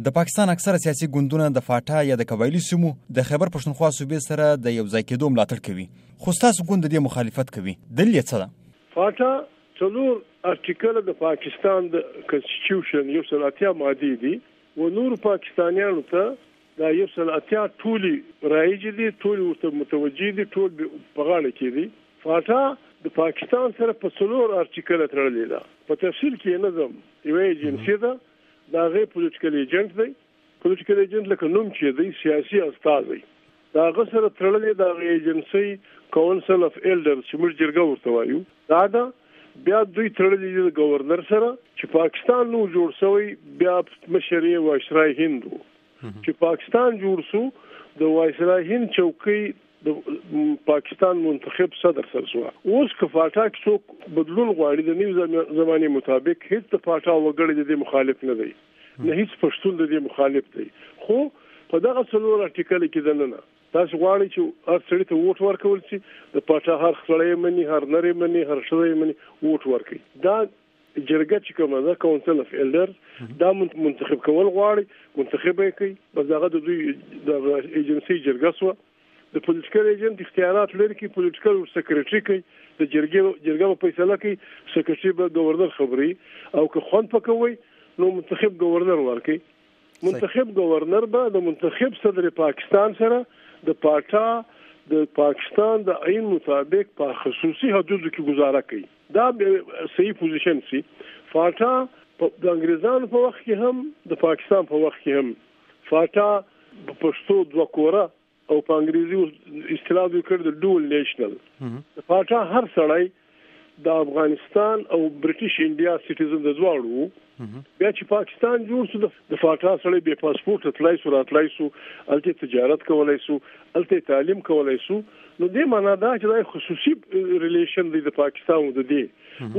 د پاکستان اکثره سیاسي ګوندونه د فاټا یا د قبایلي سیمو د خیبر پښتونخوا صوبې سره د یو ځای کېدو ملاتړ کوي، خو ستاسو ګوند د دې مخالفت کوي، دلیل یې څه ده؟ فاټا څلور ارټیکله د پاکستان د کنسټیټیوشن یو سل اتیا مادې دي و نورو پاکستانیانو ته دا یو سل اتیا ټولې رایجې دي، ټولې ورته متوجه دي، ټول په غاړه کې دي. فاټا د پاکستان سره په څلور ارټیکله تړلې ده، په تفصیل کې یې نه ځم، یوه ایجنسي ده، د هغه پولیټیکل ایجنټ دی پولیټیکل ایجنټ لکه نوم چې دی سیاسي استازی دا غ سره تړلې دا غ ایجنسي کونسل اف ایلډر چې موږ جرګه ورته وایو دا دا بیا دوی تړلې دي د گورنر سره چې پاکستان نو جوړ شوی بیا مشري وایسرای هندو چې پاکستان جوړ شو د وایسرای هند چوکۍ د پاکستان منتخب صدر سره شو اوس که فاټا کې څوک بدلون غواړي د نوي زماني مطابق هیڅ د فاټا وګړي د دې مخالف نه دی نه هیڅ پښتون د دې مخالف دی خو په دغه څلور ارتیکل کې د ننه تاسو غواړئ چې هر سړی ته ووټ ورکول شي د پاټا هر خړې منی هر نری منی هر شوی منی ووټ ورکړي دا جرګه چې کومه ده کونسل اف ایلډر دا منتخب کول غواړي منتخب یې کوي بس دغه د دوی د ایجنسی جرګه سو د پولیټیکل ایجنټ اختیارات لري کې پولیټیکل سیکریټری کوي د جرګې جرګه په فیصله کوي سیکریټری به گورنر خبري او که خوند پکوي نو منتخب گورنر ورکي منتخب گورنر به د منتخب صدر پاکستان سره د پاټا د پاکستان د عین مطابق په خصوصي حدودو کې گزاره کوي دا صحیح پوزیشن سي فاټا د انګريزانو په وخت کې هم د پاکستان په وخت کې هم فاټا په پښتو دوه کوره او په انګریزي اصطلاح دوی کړ د ډول نېشنل د پاټا هر سړی د افغانستان او برټش انډیا سټیزن د دواړو بیا چې پاکستان جوړ شو د فاټا سره به پاسپورت تلای سو راتلای سو الته تجارت کولای سو الته تعلیم کولای سو نو دې معنا دا چې دا خصوصي ریلیشن دی د پاکستان د دې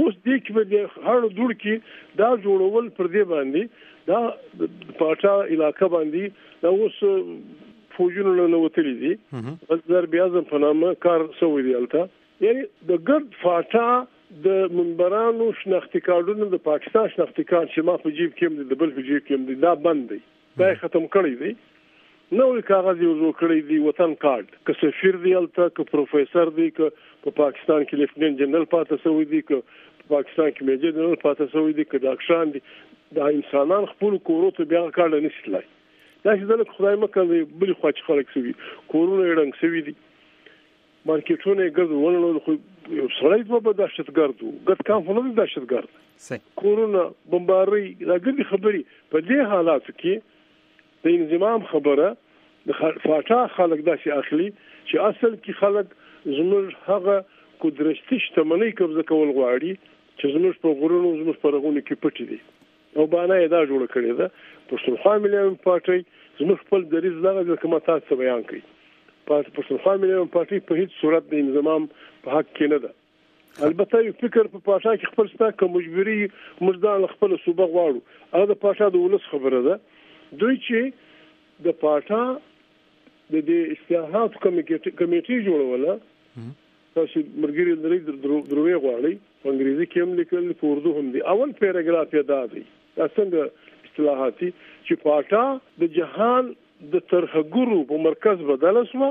اوس دې کې به هر دوړ کې دا جوړول پر دې باندې دا پاټا علاقې باندې دا اوس فوجونه له وتلي دي غزر بیا زم په نامه کار سوی دی الته یعنی د ګرد فاټا د منبرانو شناختی کارډونو د پاکستان شناختی کارت چې ما په جیب کې د بل په جیب کې دا بند دی دا ختم کړی دی نوې کاغذ یو جوړ کړی دی وطن کارت که سفیر دی الته که پروفیسور دی که په پاکستان کې لیفټننټ جنرال پاتې شوی دی که په پاکستان کې میجر جنرال پاتې شوی دی که ډاکټران دي دا انسانان خپل کورو ته بیا کار نه شي تلای دا چې دلته خدای مکه دی بل خو چې خلک سوي کورونه یې ډنګ سوي دي مارکیټونه یې ګرځو ولنو خو یو سړی دوه به دهشتګرد وو ګټ کام خو نه دی دهشتګرد کورونه بمباري دا ګرځي خبري په دې حالات کې د انضمام خبره د فاټا خلک داسې اخلي چې اصل کې خلک زموږ هغه قدرتي شتمنۍ قبضه کول غواړي چې زموږ په غرونو زموږ په رغونو کې پټ دي او باندې یې دا جوړ کړی ده پښتونخوا ملي پارټي زموږ خپل دریز دغه چې کومه تاسو بیان کړئ پارټي پښتونخوا ملي پارټي په هیڅ صورت د انضمام په حق کې نه ده البته یو فکر په پاټا کې خپل ستا کوم مجبوري موږ ځان خپل صوبه غواړو هغه د پاټا د ولس خبره ده دوی چې د پاټا د دې استعهاد کمیټې جوړوله تاسو ملګری لري دروي غواړي په انګريزي کې هم لیکل په اردو هم دي اول پیراګراف یې دا دی دا څنګه اصطلاحاتي چې پاټا د جهان د ترهګرو په مرکز بدل شو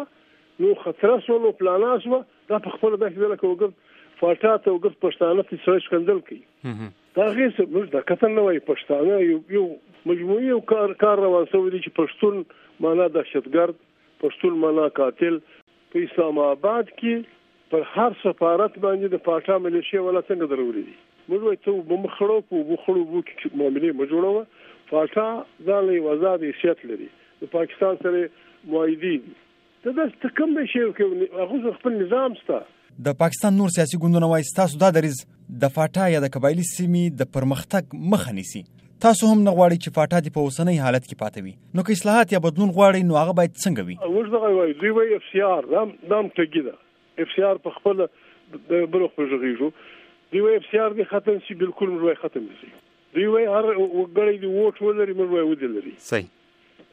نو خطر سو نو پلانا شو دا په خپل داسې ځل کې وګت فاټا ته وګت پښتانه ته سره شکندل کوي دا غیر څه موږ د قتل نه وای پښتانه یو یو مجموعي او کار کار روان شوی دی چې پښتون معنا دهشتګرد پښتون ملا قاتل په اسلام اباد کی پر هر سفارت باندی د پاټا ملیشی ولا څنګه درولی دی موږ وای ته اوبه مه خړو په اوبو خړو اوبو کی معاملی مه جوړوه پاټا ځان له یو ازاد حیثیت لری د پاکستان سره معایدی دی ته داسی ته کوم دی شی وکړی هغه خپل نظام سته د پاکستان نور سیاسي ګوندونه وایي ستاسو دا دریز د فاټا یا د قبایلي سیمې د پرمختګ مخه نیسي تاسو هم نه غواړئ چې فاټا دې په اوسنۍ حالت کې پاتې وي نو که اصلاحات یا بدلون غواړئ نو هغه باید څنګه وي موږ دغه وایو دوی وایي اف سي آر دا دا ټګي ده اف سي آر په خپل د بل خو ژغیږو دوی وایي اف سي آر دې ختم شي بالکل موږ وایي ختم شي دوی وایي هر وګړی دې ووټ ولري موږ وایي ودې لري صحیح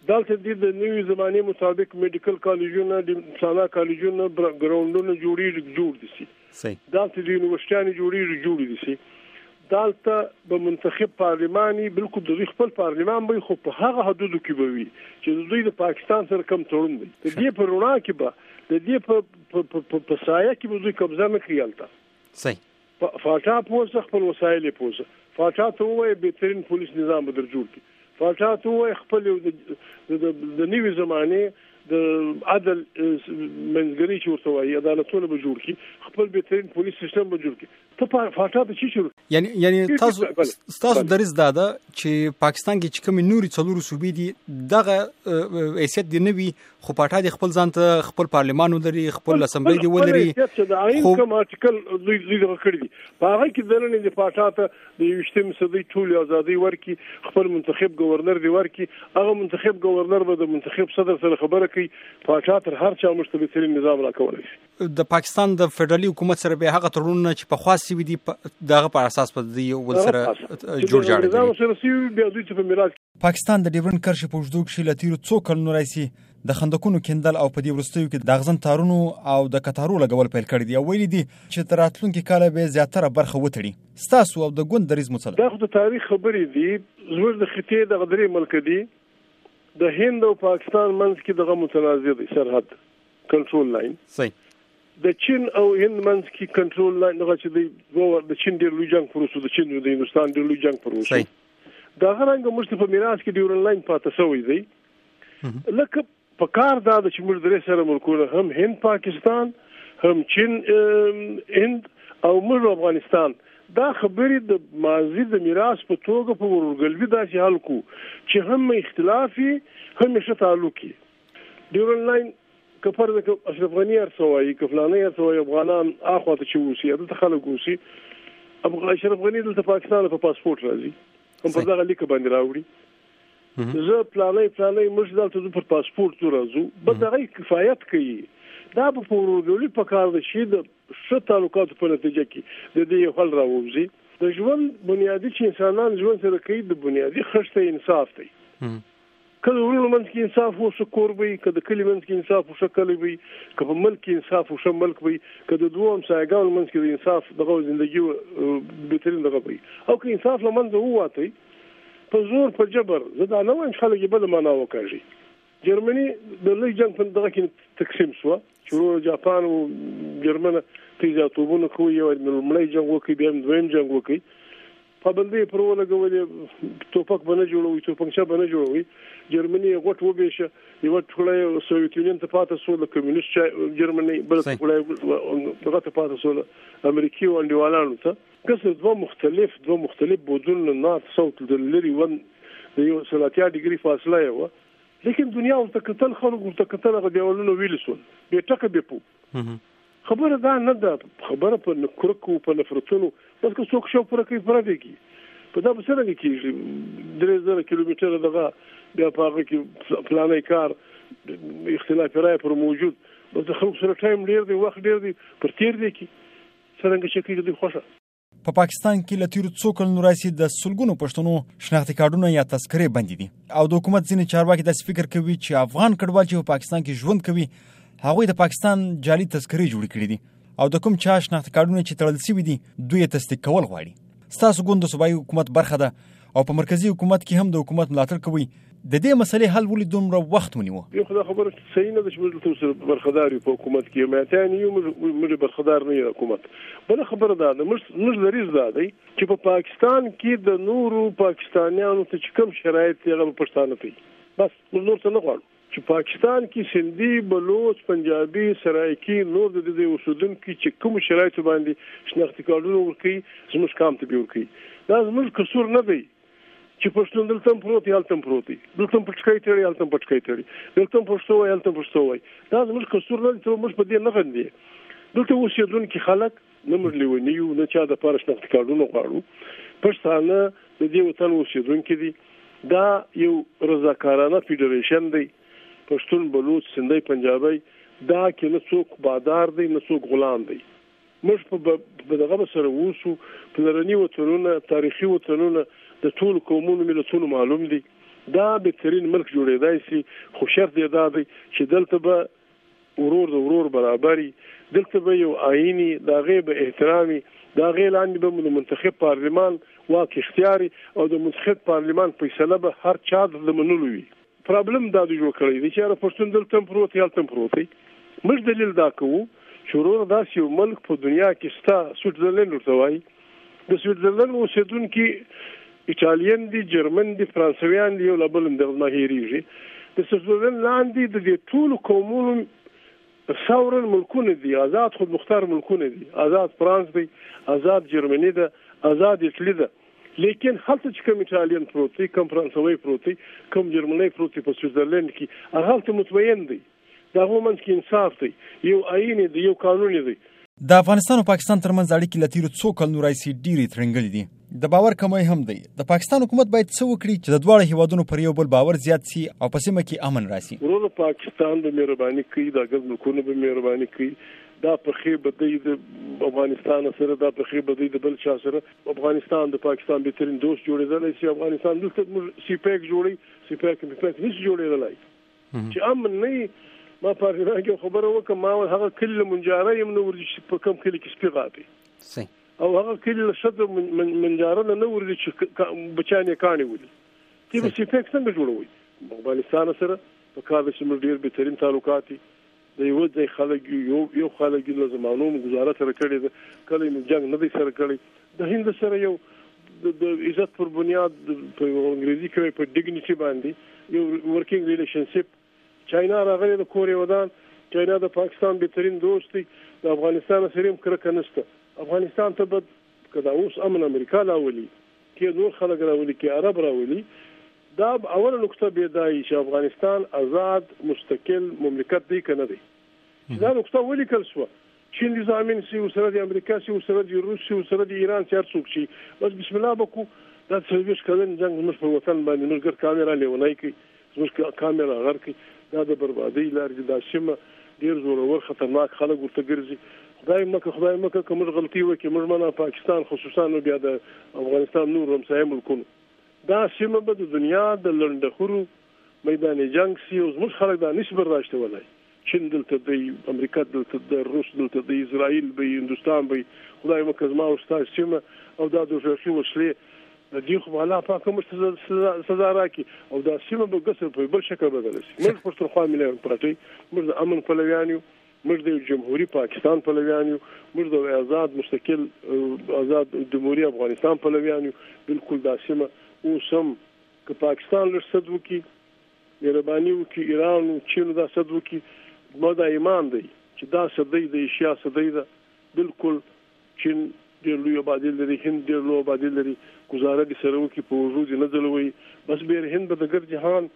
دلته دې د نوي زمانې مطابق میډیکل کالجونه د سانا کالجونه ګراوندونه جوړیږي جوړ دي سي دلته د یونیورسيټانو جوړیږي جوړ دي سي دالته به منتخب پارلیماني بلکې د دوی خپل پارلیمان به خو په هغه حدودو کې به وي چې د دوی د پاکستان سره کم تړون دی د دې په رڼا کې به د دې په په سایه کې به دوی قبضه نه کوي البته صحیح فاټا پوسه خپل وسایل یې پوسه فاټا ته ووایه بهترین پولیس نظام به در جوړ کړي فاټا ته ووایه خپل یو د نوي زمانې د عدل منځګړي چې ورته وایي عدالتونه به جوړ کړي خپل بهترین پولیس سیستم به جوړ کړي ته فاټا ته چی شروع یعنی یعنی تاسو تاسو دریز دا ده چې پاکستان کې چې کوم نوري څلور صوبې دي دغه حیثیت دی نوي خو پاټا دې خپل ځان ته خپل پارلمان ولري خپل اسمبلی دی ولري چې دا عین کوم آرټیکل دوی دوی دغه کړی دی په هغه کې دلنې د پاټا ته د یوشتم صدۍ ټول ازادي ورکي خپل منتخب گورنر دی ورکي هغه منتخب گورنر به د منتخب صدر سره خبره کوي پاټا تر هر چا مشتبه ترین نظام راکولای شي د پاکستان د فدرالي حکومت سره به هغه تړونونه چې په خوا سوي دي دغه پر اساس په دې یو بل سره جوړ جاړ دي پاکستان د ډیورن کرښې په اوږدو کې له تیرو څو کلونو راځي د خندقونو کیندل او په دې وروستیو کې د اغزن تارونو او د کتارو لګول پیل کړی دی او ویلي دي چې تر راتلونکي کال به زیاتره برخه وتړي ستاسو او د ګوند دریز مو څه ده د تاریخ خبرې دي زموږ د خطې د غدرې ملک دي د هند او پاکستان منځ کې دغه متنازع دی سرحد کنټرول لاین صحیح د چین او هند منځ کې کنټرول لاین دغه چې د دوه د چین ډیر لوی جنگ پروسو د چین او د هندستان ډیر لوی جنگ پروسو دا غرنګ موږ په میراث کې ډیورن لاین پاتې شوی دی لکه په کار دا چې موږ درې سره ملکونه هم هند پاکستان هم چین هند او موږ افغانستان دا خبرې د ماضي د میراث په توګه په ورورګلوي داسې حل کو چې هم اختلافي هم ښه تعلقي ډیورن لاین که فرض کړو اشرف غنی ارڅ وایي که فلانه ارڅ وایي افغانان اخوا ته چې اوسي دلته خلک اوسي افغان اشرف غنی دلته پاکستان په پاسپورت راځي هم په دغه لیک باندې راوړي زه پلانې پلانې موږ دلته پر پاسپورت راځو به دغه کفایت کوي دا په پورولي په کار د شي د ښه تعلقاتو په نتیجه کې د دې خل راووزي د ژوند بنیادی چې انسانان ژوند سره کوي د بنیادی خښته انصاف دی که د وروڼو منځ کې انصاف وو ښه کور به که د کلي منځ کې انصاف وو ښه کلی به که په ملک کې انصاف وو ښه ملک به که د دوو همسایګانو منځ کې د انصاف دغه زندگی و بهترین دغه به او که انصاف له منځه وواتی په زور په جبر زه دا نه وایم چې خلک یې بله معنا وکاږي جرمني د لوی جنګ په دغه کې تقسیم شوه چې ورو جاپان او جرمنه تیزه توبونه کوي یو لمړی جنګ وکړي بیا دویم جنګ وکړي پابندۍ پر ولګولې، توپک به نه جوړوي، توپنچه به نه جوړوي، جرمني یې غوټ وبېشه، یوه ټوکړه یې سوویت یونین ته پاتې سو له کمیونست جرمني، بله ټوکړه یې دغه ته پاتې سو له امریکې او انډیوالانو ته. داسې دوه مختلف دوه مختلف بودونه نارت ساوت د لري ون د یو سل اتیا ډګري فاصله یې وه، لیکن دنیا ورته کتل، خلک ورته کتل، هغه دیوالونه ویلي سول، بې ټکه بې پو. خبره دا نه ده خبره په کرکو په نفرتونو بس که څوک شو پر کوي پر دی کی په دا بسره نه کیږي 3000 کیلومتر دغه بیا په هغه کې پلانې کار اختلاف رائے پر موجود بس خلک سره ټایم ډیر دی وخت ډیر دی پر تیر دی کی څنګه چې کیږي خوښه په پاکستان کې له تیرو څو کلونو راځي د سلګونو پښتنو شناختی کارډونه یا تذکرې بندې دي او د حکومت ځینې چارواکي داسې فکر کوي چې افغان کډوال چې په پاکستان کې ژوند کوي هغوی د پاکستان جعلي تذکرې جوړې کړې دي او د کوم چا شناختی کارډونه چې تړل شوي دي دوی یې تصدیق کول غواړي ستاسو ګوند د صوبایي حکومت برخه ده او په مرکزی حکومت کې هم د حکومت ملاتړ کوي د دې مسلې حل ولې دومره وخت ونیو یو خدای خبره صحیح نه ده چې موږ تاسو برخدار یو په حکومت کې ماتان یو موږ برخدار نه یو حکومت بل خبره ده د موږ موږ لريز ده دی چې په پاکستان کې د نورو پاکستانیانو ته چې کوم شرایط یې غو پښتانه کوي بس موږ نور څه نه غواړو چې پاکستان کې سندي، بلوڅ، پنجابي، سرایکي نور د دې ځای اوسېدونکي چې کومو شرایطو باندې شناختي کارډونه ورکوي زموږ قام ته به یې ورکوي. دا زموږ قصور نه دی چې پښتون دلته هم پروت دی هلته هم پروت دی، دلته هم پټکی تړي هلته هم پټکی تړي، دلته هم پښتو وایي هلته هم پښتو وایي. دا زموږ قصور نه دی، ته موږ په دې نه غندې. دلته اوسېدونکي خلک نه موږ لیونی یو نه چا د پاره شناخت کارډونه غواړو پښتانه د دې وطن اوسیدونکو دي دا یو رضاکارانه فدریشن دی پښتون بلوچ سندۍ پنجابی دا کې نه څوک بادار دی نه څوک غلام دی موږ په دغه سره ووسو پلرني وطنونه تاریخي وطنونه د ټولو قومونو ملتونو معلوم دي دا بهترین ملک جوړېدای شي خو شرط یې دا دی چې دلته به ورور د ورور برابري دلته به یو آئینی دا غي به احترامي دا غي لاندې به د منتخب پارلیمان واک اختیاري او د منتخب پارلیمان فیصله به هر چا د منلو وي پرابلم دا د جوړ کړی دی چې هر پښتون دلته پروت یا تم پروت دی موږ دلیل دا کوو چې ورور داسې یو ملک په دنیا کې ستا سویټزرلند ورته وایي د سویټزرلند اوسېدونکي ایټالین دي، جرمن دي، فرانسویان دي، یو له بل دغه زما هېرېږي. د سویټزرلند لاندې د دې ټولو قومونو ساورن ملکونه دي، ازاد خودمختار ملکونه دي، ازاد فرانس دی، ازاد جرمني ده، ازاد ایټلي ده، لیکن هلته چې کوم ایټالین پروت دی، کوم فرانسوی پروت دی، کوم جرمنی پروت دی په سویټزرلند کې، هغه هلته مطمئن دی. د هغو منځ کې انصاف دی، یو آیین دی، یو قانون دی. د افغانستان او پاکستان ترمنځ اړیکې له تېرو څو کلونو راهیسې ډېرې ترینګلې دي. د باور کمی هم دی. د پاکستان حکومت باید څه وکړي چې د دواړو هېوادونو پر یو بل باور زیات شي او په سیمه کې امن راشي؟ وروره پاکستان به مهرباني کوي، دا ګرد ملکونه به مهرباني کوي، دا پښې بدۍ د افغانستان سره، دا پښې بدۍ د بل چا سره، افغانستان د پاکستان بهترین دوست جوړېدلی شي، افغانستان دلته زموږ سي پیک جوړوي، سي پیک مي پیک نشي جوړېدلی. چې امن نه ما په ځای کې خبره وکم ما هغه کلی له منجاره يم نو ورځي چې په کم کلی کې سپي غاپي صحیح او هغه کلی له شته منجاره نه ورځي چې بچانه کاني ولي تی به سي فکس څنګه جوړوي افغانستان سره په کار چې موږ ډیر بهترین تعلقات د یوه ځای خلک یو، یو یو خلک یو، له زمانو مو ګزاره سره کړې ده، کله مو جنګ نه دی سره کړی، د هند سره یو د د عزت پر بنیاد په انګریزي کې وایي په ډیګنیټي باندې یو ورکینګ ریلیشنشپ چاینا راغلی د کور ودان چاینا د پاکستان بهترین دوست دی د افغانستان سره هم کرکه نشته افغانستان ته به که دا اوس امن امریکا راولي که نور خلک راولي که عرب راولي دا اوله نکته بې دای چې افغانستان ازاد مستقل مملکت دی کنه دی دا نکته ولي کل سو چین دي زامن سي او سره د امریکا سي او سره د روس سي او سره د ایران سي هرڅوک شي بس بسم الله بکو دا څلويش کلن جنگ زموږ پر وطن باندې موږ ګر کامرا لیونای کی زموږ کامرا غر کی دا د بربادي لار دي دا سیمه ډیر زورور خطرناک خلک ورته ګرځي خدای مکه خدای مکه کوم غلطي وکړي موږ منه پاکستان خصوصا نو بیا د افغانستان نور همسایه ملکونو دا سیمه به د دنیا د لنډخورو میدان جنګ سي او زموږ خلک دا نسي برداشت ولای. چین دلته دئ، امریکا دلته ده، روس دلته دئ، اسراییل بئ، هندوستان بئ، خدای مو که زما او ستا سیمه او دا دوزخي وسلې د دې خو به الله پاک موږ ته سزا راکړي او دا سیمه به ګسر په بل شکل بدله سي. موږ پښتونخوا ملي پارټۍ موږ د امن پلویان یو. موږ د یو جمهوري پاکستان پلویان یو، موږ د یو ازاد مستقل ازاد جمهوري افغانستان پلویان یو، بلکل دا سیمه اوس هم که پاکستان لږ سد وکړي، مهرباني وکړي ایران او چین دا سد وکړي، زما دا ایمان دی چې دا سدۍ د ایشیا سدۍ ده، بلکل چين ډير لوی ابادي لري هند ډير لوی ابادي لري ګزاره دي سره وکي په وجود نه ځلوي بس بير هند به د ګرد جهان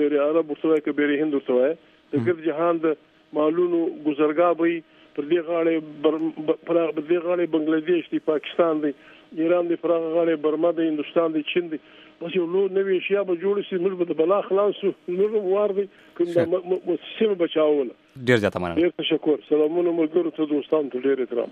بير عرب ورته وای ک بير هند ورته وای د ګرد جهان د مالونو گزارګا به پر دې غاړه بر... پر دې غاړه بنگلاديش دی پاکستان دی ایران دی پر غاړه برما دی هندستان دی چین دی بس یو لو نوې اشیاء به جوړ شي موږ به د بلا خلاصو نور وار دی کوم د سیمه بچاوله ډیر زیاته مننه ډیر تشکر سلامونه ملګرو ته دوستانو ته ډیر احترام